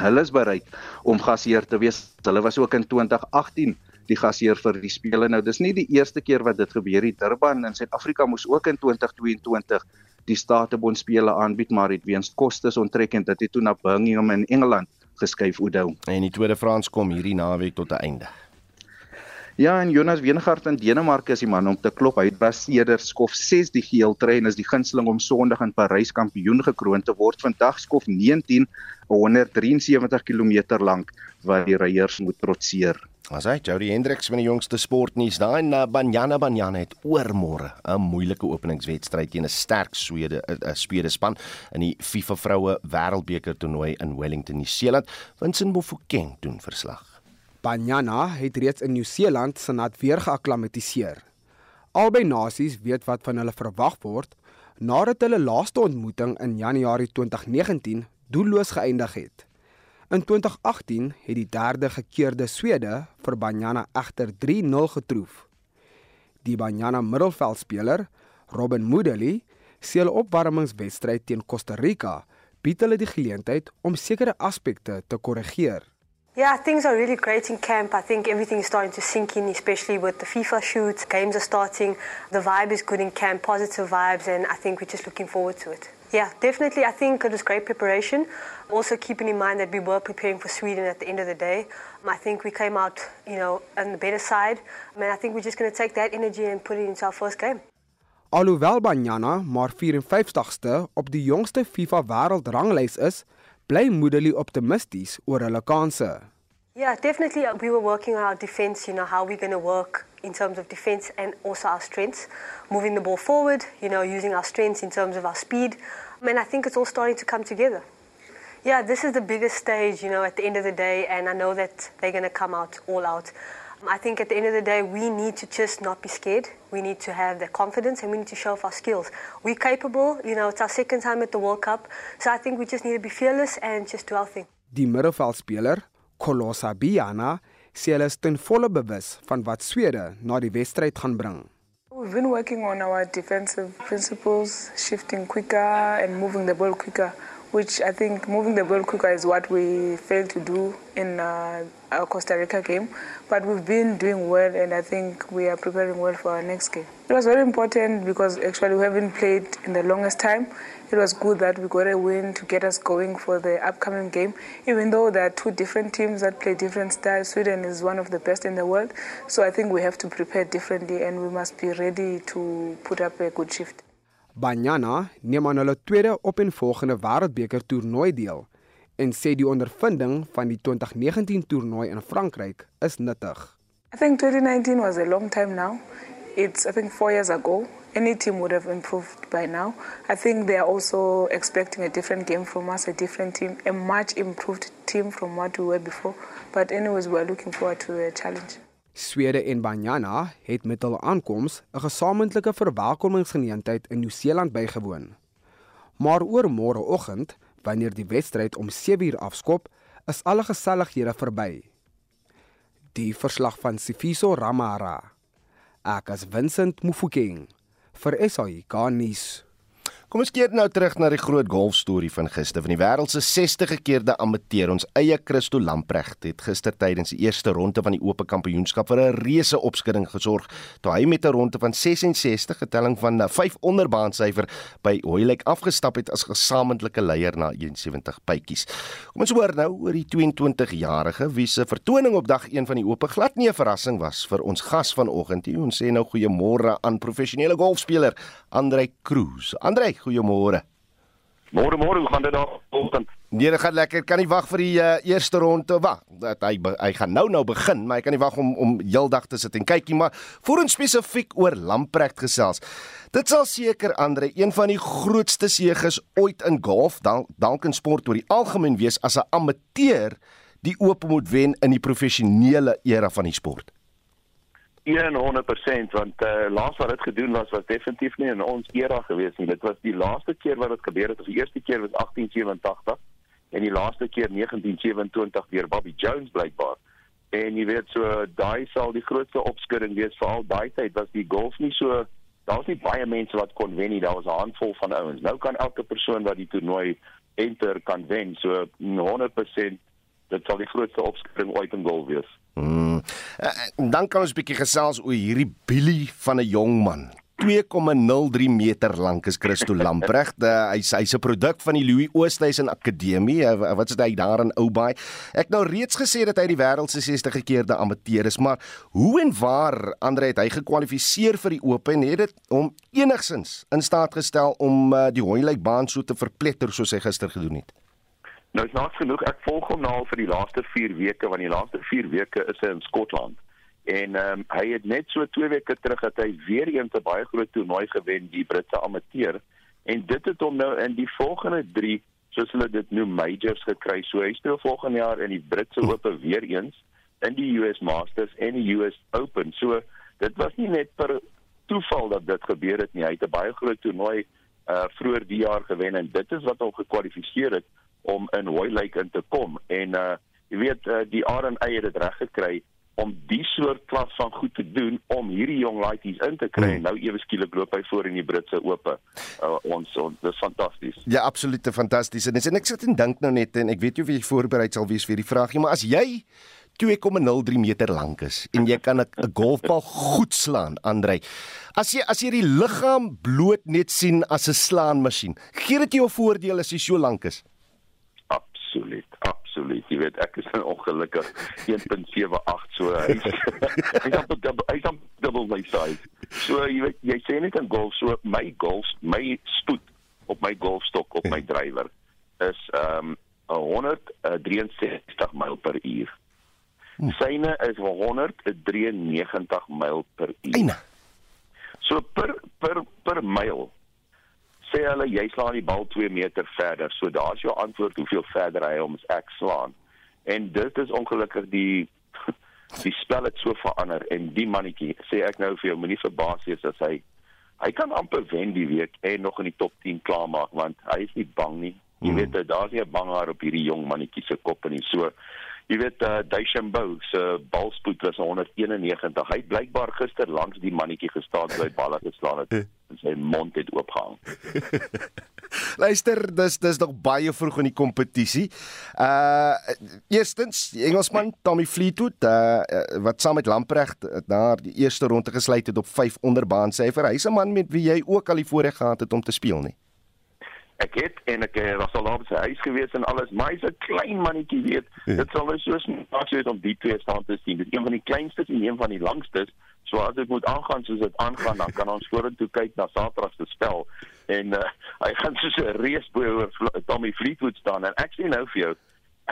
hulle is bereid om gasheer te wees. Hulle was ook in 2018 die gasheer vir die spele. Nou dis nie die eerste keer wat dit gebeur nie. Durban in Suid-Afrika moes ook in 2022 die Statebond spele aanbied, maar het weens kostes onttrek en dit het toe na Birmingham in Engeland geskuif Oudo. En die tweede Frans kom hierdie naweek tot 'n einde. Ja, en Jonas Wenegaard in Denemarke is die man om te klop. Hy was eerder skof 6 die geel trein is die gunsteling om Sondag in Parys kampioen gekroon te word. Vandag skof 19 173 km lank wat die ryers moet trotseer. As hy Jody Hendricks van die jongste sportnuus daai na Banyana Banyana het oormôre 'n moeilike openingswedstryd teen 'n sterk Swede 'n Swede span in die FIFA vroue wêreldbeker toernooi in Wellington, Nieu-Seeland. Vincent Mofokeng doen verslag. Banyana het reeds in Nieu-Seeland se nat weer geakklimatiseer. Albei nasies weet wat van hulle verwag word nadat hulle laaste ontmoeting in Januarie 2019 doelloos geëindig het. In 2018 het die derde gekeerde Swede vir Banyana egter 3-0 getroof. Die Banyana middelveldspeler, Robin Moodley, sê hulle opwarmingswedstryd teen Costa Rica bied hulle die geleentheid om sekere aspekte te korrigeer. Yeah, things are really great in camp. I think everything is starting to sink in, especially with the FIFA shoots. Games are starting. The vibe is good in camp, positive vibes, and I think we're just looking forward to it. Yeah, definitely. I think it was great preparation. Also, keeping in mind that we were preparing for Sweden at the end of the day. I think we came out, you know, on the better side. I mean, I think we're just going to take that energy and put it into our first game. Alhoewel Banyana maar 54ste op die jongste FIFA wêreldranglys is, bly Moodley optimisties oor hulle kanse. Yeah, definitely. We were working on our defense, you know, how we're going to work in terms of defense and also our strengths, moving the ball forward, you know, using our strengths in terms of our speed. I mean, I think it's all starting to come together. Yeah, this is the biggest stage, you know, at the end of the day, and I know that they're going to come out all out. I think at the end of the day, we need to just not be scared. We need to have the confidence and we need to show off our skills. We're capable, you know, it's our second time at the World Cup, so I think we just need to be fearless and just do our thing. Die middelveldspeler, Kolosa Biana, sê hulle is ten volle bewus van wat Swede na die wedstryd gaan bring. We've been working on our defensive principles, shifting quicker and moving the ball quicker. Which I think moving the ball quicker is what we failed to do in uh, our Costa Rica game. But we've been doing well, and I think we are preparing well for our next game. It was very important because actually we haven't played in the longest time. It was good that we got a win to get us going for the upcoming game, even though there are two different teams that play different styles. Sweden is one of the best in the world, so I think we have to prepare differently and we must be ready to put up a good shift. Banyana neem aan hulle tweede op en volgende wêreldbeker toernooi deel en sê die ondervinding van die 2019 toernooi in Frankryk is nuttig. I think 2019 was a long time now. It's I think 4 years ago. Any team would have improved by now. I think they are also expecting a different game from us, a different team, a much improved team from what we were before. But anyways, we're looking forward to a challenge. Swede en Banyana het met hul aankoms 'n gesamentlike verwelkomingsgeleentheid in Nieu-Seeland bygewoon. Maar oor môreoggend, wanneer die wedstryd om 7uur afskop, is alle gesellighede verby. Die verslag van Sifiso Ramara. Ek as Vincent Mufokeng vir SAI Garnis. Kom ons keer nou terug na die groot golfstorie van gister. Van die wêreld se 60 gekeerde amateur, ons eie Christo Lamprecht het gister tydens die eerste ronde van die Ope Kampioenskap vir 'n reuse opskudding gesorg toe hy met 'n ronde van 66 getelling van 5 onderbaansyfer by Hoylake afgestap het as gesamentlike leier na 71 bytjies. Kom ons hoor nou oor die 22-jarige wie se vertoning op dag 1 van die Ope glad nie 'n verrassing was vir ons gas vanoggend. Ons sê nou goeiemôre aan professionele golfspeler Andrei Cruz. Andrei Goeiemôre. Môre môre, hoe gaan dit daar vanoggend? Nee, dit gaan lekker. Kan nie wag vir die uh, eerste ronde wag. Dat hy hy gaan nou nou begin, maar hy kan nie wag om om heeldag te sit en kykie, maar voor ons spesifiek oor Lamprecht gesels. Dit sal seker Andre een van die grootste seëges ooit in golf, dalk dalk in sport oor die algemeen wees as 'n amateur die oop moet wen in die professionele era van die sport. 100% want uh, laas wat dit gedoen was was definitief nie in ons era gewees nie. Dit was die laaste keer wat dit gebeur het. Die eerste keer was 1887 en die laaste keer 1927 deur Bobby Jones blykbaar. En jy weet so daai sal die grootste opskudding wees vir al daai tyd was die golf nie so daar was nie baie mense wat kon wen nie. Daar was 'n handvol van ouens. Nou kan elke persoon wat die toernooi enter kan wen. So 100% dit sal die grootste opskudding ooit in golf wees. En dan kan ons 'n bietjie gesels oor hierdie Billy van 'n jong man. 2,03 meter lank is Christo Lamprecht. *laughs* Hy's hy's 'n produk van die Louis Oosthuizen Akademie. Wat is hy daar in Oubaai? Ek nou reeds gesê dat hy die wêreld se 60 gekeerde amateur is, maar hoe en waar Andre het hy gekwalifiseer vir die Ope en het dit hom enigsins in staat gestel om die Hoylake baan so te verpletter soos hy gister gedoen het? Nou is naaks genoeg ek volg hom nou al vir die laaste 4 weke want die laaste 4 weke is hy in Skotland. En ehm um, hy het net so 2 weke terug dat hy weer een te baie groot toernooi gewen die Britse amateur en dit het hom nou in die volgende 3 soos hulle dit noem majors gekry. So hy speel volgende jaar in die Britse Ope weer eens in die US Masters en die US Open. So dit was nie net per toeval dat dit gebeur het nie. Hy het 'n baie groot toernooi uh vroeër die jaar gewen en dit is wat hom gekwalifiseer het om in Hoylake in te kom en uh jy weet uh, die R&A het dit reg gekry om die soort klas van goed te doen om hierdie jong laities in te kry. Hmm. Nou ewe skielik loop hy voor in die Britse Ope. Uh, ons ons dis fantasties. Ja, absoluut fantasties. En, en ek sit en dink nou net en ek weet jy of jy voorberei sal wees vir die vraag, maar as jy 2,03 meter lank is en jy kan 'n golfbal goed slaan, Andrei. As jy as jy die liggaam bloot net sien as 'n slaanmasjien, gee dit jou voordeel as jy so lank is absoluut, absoluut. Jy weet ek is ongelukkig 1.78 so hy *laughs* hy's op dubbel hy's op dubbel my size. So jy weet jy sê net in golf so my golf my spoed op my golfstok op my drywer is ehm um, 163 myl per uur. Hm. Syne is 193 myl per uur. So per per per myl sê hulle jy slaan die bal 2 meter verder. So daar's jou antwoord hoeveel verder hy hom ek slaan. En dit is ongelukkig die *laughs* die spel het so verander en die mannetjie sê ek nou vir jou moenie verbaas wees as hy hy kan amper wen die week en nog in die top 10 klaarmaak want hy is nie bang nie. Jy hmm. weet daar's nie 'n bangaar op hierdie jong mannetjie se kop nie. So jy weet uh, Deschambeau se balspoed was 191. Hy het blykbaar gister langs die mannetjie gestaan toe hy balle geslaan het en *laughs* sy mond het oopgehang. *laughs* Luister, dis dis nog baie vroeg in die kompetisie. Uh eerstens, Engelsman Tommy Fleetwood, uh wat saam met Lamprecht daar die eerste ronde gesluit het op 5 onderbaan syfer. Hy's 'n man met wie jy ook al die voorreg gehad het om te speel, nie? ek het en ek was al op sy huis gewees en alles maar hy's 'n klein mannetjie weet ja. dit sal wees soos niks weet om die twee staan te sien dit is een van die kleinstes en een van die langstes so as dit moet aangaan soos dit aangaan dan kan ons vorentoe kyk na Saterdag se spel en uh, hy gaan soos 'n reus bo oor Tommy Fleetwood staan en ek sê nou vir jou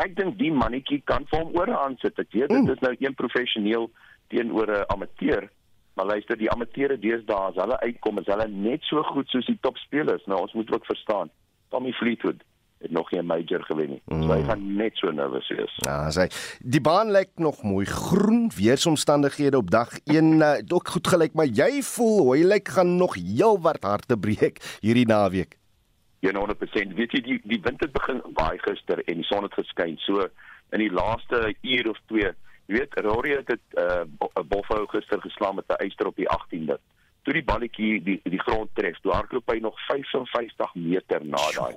ek dink die mannetjie kan vir hom ore aansit ek weet dit is nou een professioneel teenoor 'n amateur Maar luister, die amateure deesdae as hulle uitkom, is hulle net so goed soos die topspelers. Nou ons moet ook verstaan, Tommy Fleetwood het nog nie 'n major gewen nie. Mm. So hy mm. gaan net so nervus wees. Ja, sy die baan lyk nog mooi groen, weeromstandighede op dag 1 uh, eh, ook goed gelyk, maar jy voel hoe lyk gaan nog heel wat harte breek hierdie naweek. 100%. Weet jy die die wind het begin waai gister en die son het geskyn. So in die laaste uur of twee, jy weet, Rory het 'n uh, 'n bofhou gister geslaan met 'n eyster op die 18de. Toe die balletjie die die grond tref, toe hardloop hy nog 55 meter na daai.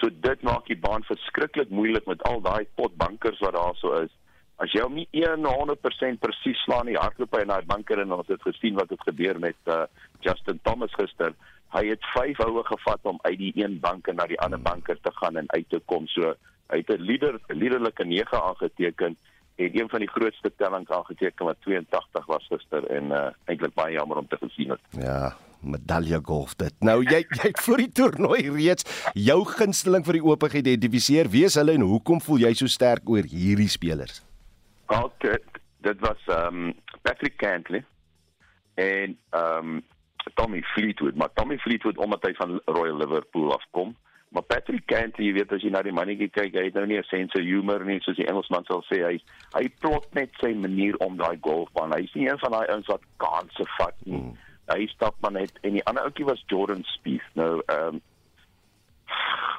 So dit maak die baan verskriklik moeilik met al daai potbankers wat daar so is. As jy hom nie 100% presies slaan nie, hardloop hy in daai banker en ons het gesien wat het gebeur met uh, Justin Thomas gister hy het 5 houe gevat om uit die een bank na die ander banker te gaan en uit te kom. So hy het 'n leader liderlike 9 aangeteken en een van die grootste tellings aangeteken wat 82 was gister en uh, eintlik baie jammer om te gesien het. Ja, medalje golf dit. Nou jy *laughs* jy het vir die toernooi reeds jou gunsteling vir die oop geïdentifiseer. Wie is hulle en hoekom voel jy so sterk oor hierdie spelers? Okay, dit was ehm um, Patrick Cantley en ehm um, Tommy Fleetwood, maar Tommy Fleetwood omdat hy van Royal Liverpool afkom. Maar Patrick Cantley, jy weet as jy na die mannetjie kyk, hy het nou nie 'n sense of humor nie, soos die Engelsman sal sê. Hy hy plot net sy manier om daai golfbaan. Hy's nie een van daai ouens wat kansse vat nie. Hmm. Hy stap maar net en die ander ouetjie was Jordan Spieth. Nou ehm um,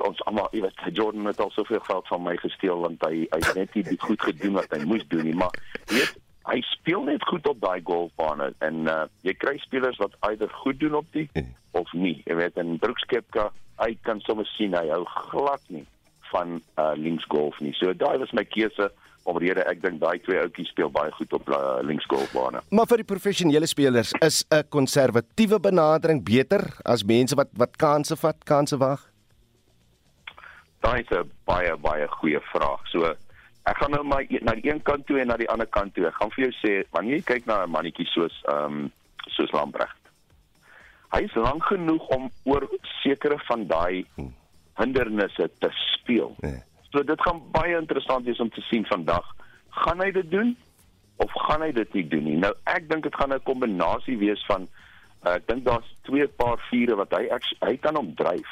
ons almal, jy weet, Jordan het al soveel geld van my gesteel want hy hy het net nie goed gedoen wat hy moes doen nie, maar jy weet hy speel net goed op daai golfbane en uh, jy kry spelers wat either goed doen op die hmm. of nie. Jy weet en Brooks Koepka, hy kan sommer sien hy hou glad nie van uh, links golf nie. So daai was my keuse omrede ek dink daai twee ouetjies speel baie goed op uh, links golfbane. Maar vir die professionele spelers is 'n konservatiewe benadering beter as mense wat wat kansse vat, kansse wag. Daai is 'n baie baie goeie vraag. So ek gaan nou maar na die een kant toe en na die ander kant toe. Ek gaan vir jou sê wanneer jy kyk na 'n mannetjie soos ehm um, soos Lambregt. Hy is lank genoeg om oor sekere van daai hindernisse te speel. Nee. So dit gaan baie interessant wees om te sien vandag. Gaan hy dit doen of gaan hy dit nie doen nie? Nou ek dink dit gaan 'n kombinasie wees van uh, ek dink daar's twee paar vure wat hy ek, hy kan hom dryf.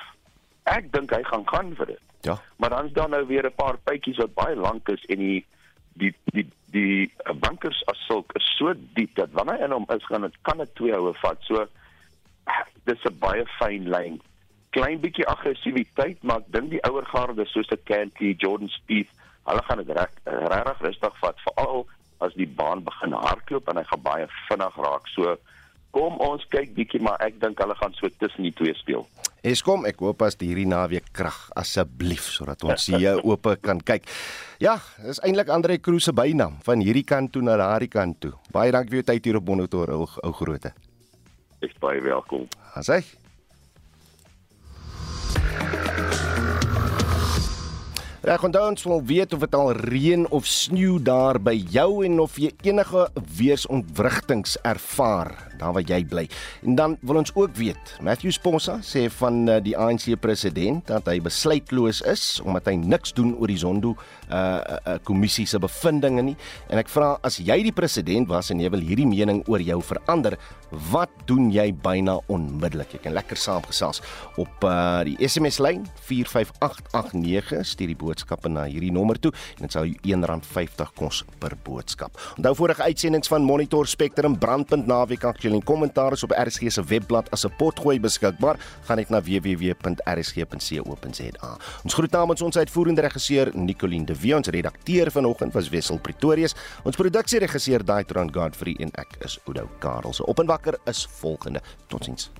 Ek dink hy gaan gaan vir dit. Ja. Maar dan is daar nou weer 'n paar pypies wat baie lank is en die die die die bankers as sulk is so diep dat wanneer hy in hom is gaan dit kan dit twee houe vat. So dis 'n baie fyn lyn. Klein bietjie aggressiwiteit, maar ek dink die ouer garde soos 'n Cantley, Jordan Spieth, hulle gaan dit reg regtig rustig vat veral as die baan begin hardloop en hy gaan baie vinnig raak. So kom ons kyk bietjie, maar ek dink hulle gaan so tussen die twee speel. Eskom, ek hoop as hierdie naweek krag asseblief sodat ons hier *laughs* oop kan kyk. Ja, dis eintlik Andre Kroos se bynaam van hierdie kant toe na daardie kant toe. Baie dankie vir jou tyd hier op Monitor ou ou groote. Ek baie welkom. Asai. Reg onthou ons wil weet of dit al reën of sneeu daar by jou en of jy enige weersontwrigtings ervaar daar waar jy bly. En dan wil ons ook weet, Matthew Sponsa sê van uh, die ANC president dat hy besluitloos is omdat hy niks doen oor die Zondo uh, uh kommissie se bevindinge nie. En ek vra as jy die president was en jy wil hierdie mening oor jou verander, wat doen jy byna onmiddellik? Jy kan lekker saamgesels op uh die SMS lyn 45889 stuur die boodskappe na hierdie nommer toe en dit sal jou R1.50 kos per boodskap. Onthou vorige uitsendings van Monitor Spectrum brandpunt naweek aktueel en kommentaar is op RSG se webblad as 'n potgooi beskikbaar. Gaan net na www.rsg.co.za. Ons groet namens ons uitvoerende regisseur Nicoline de Wee, ons redakteur vanoggend was Wessel Pretorius, ons produksieregisseur Daitron Godfrey en ek is Udo Karel. Se op en wakker is volgende. Totsiens.